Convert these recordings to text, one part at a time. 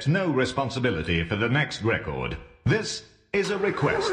accept no responsibility for the next record. This is a request.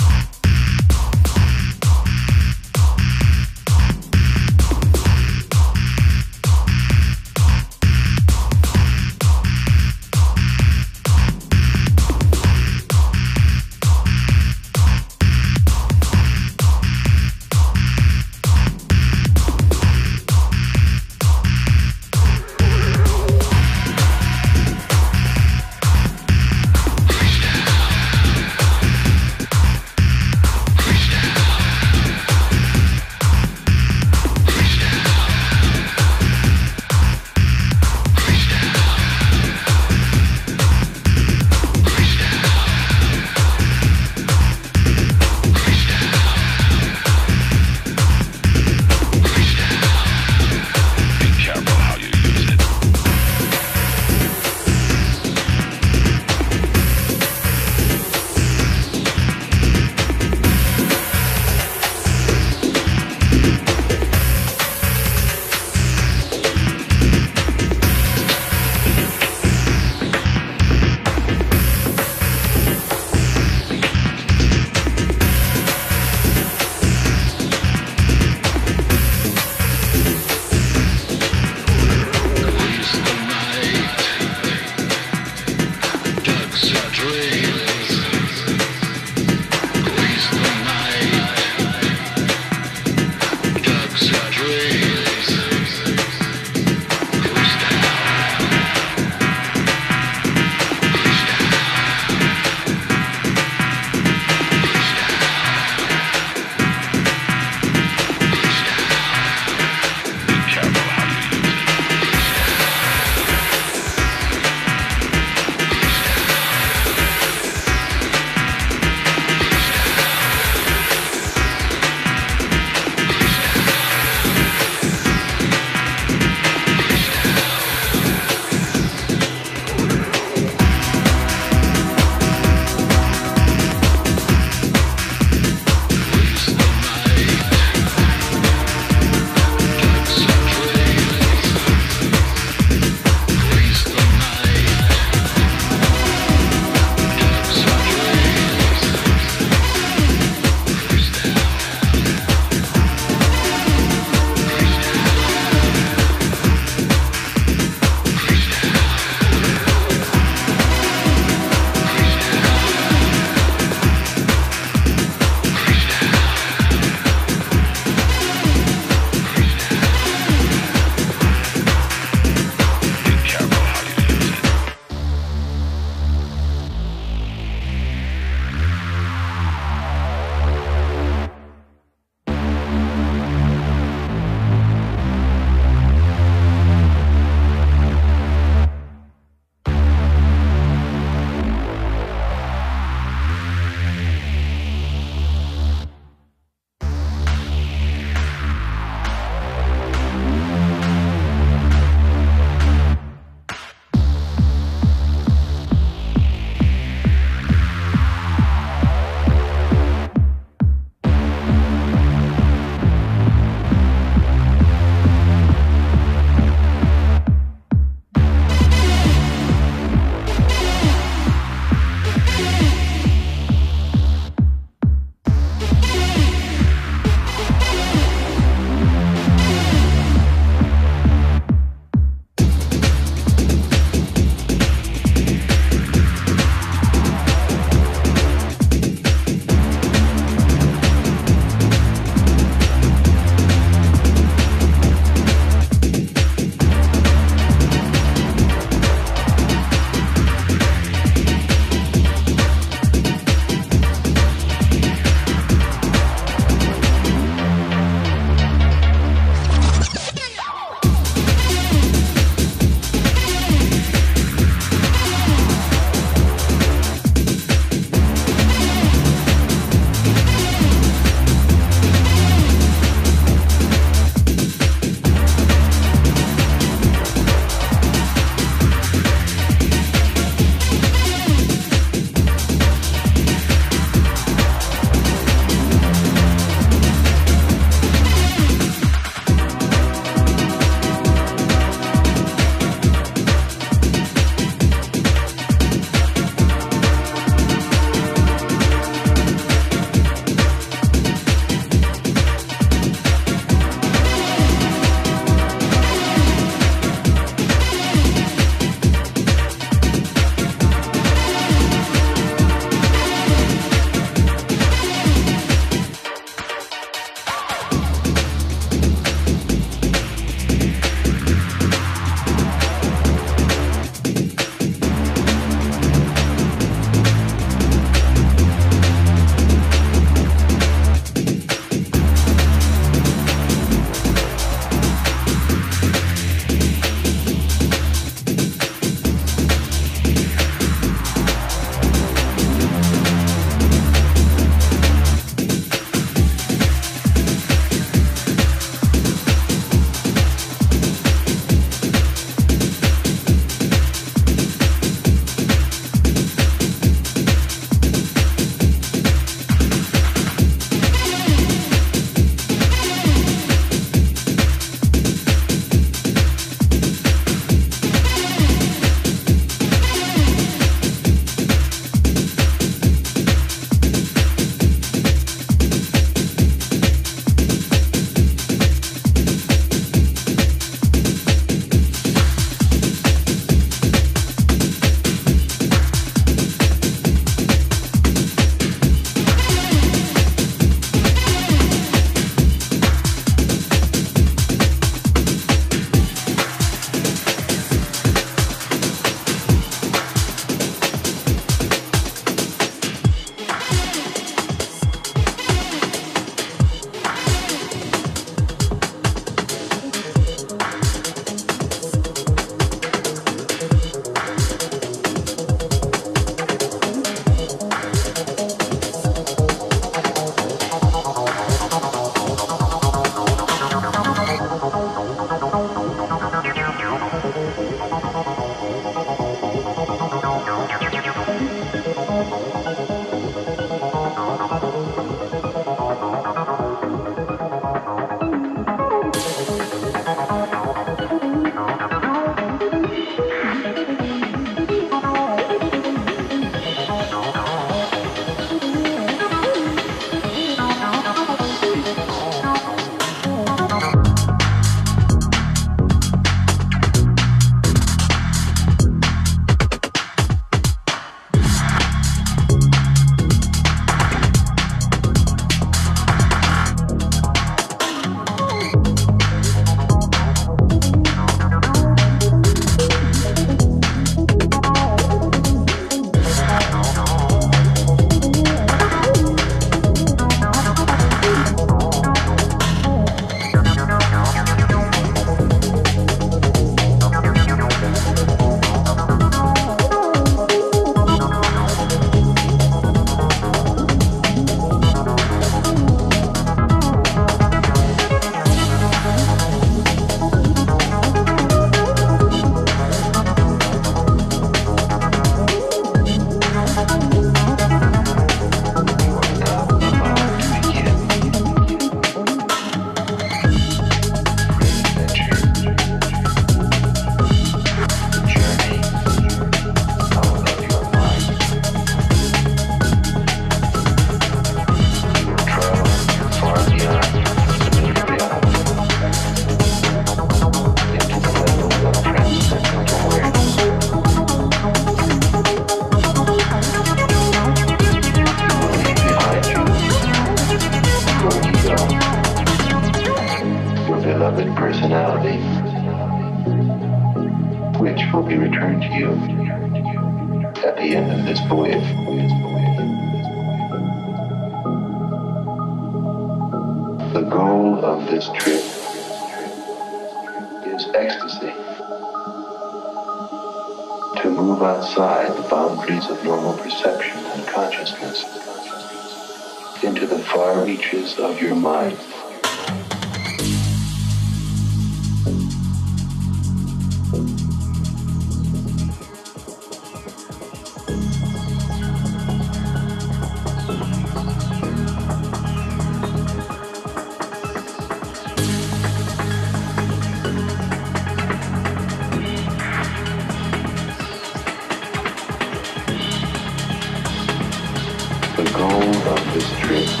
Of this trip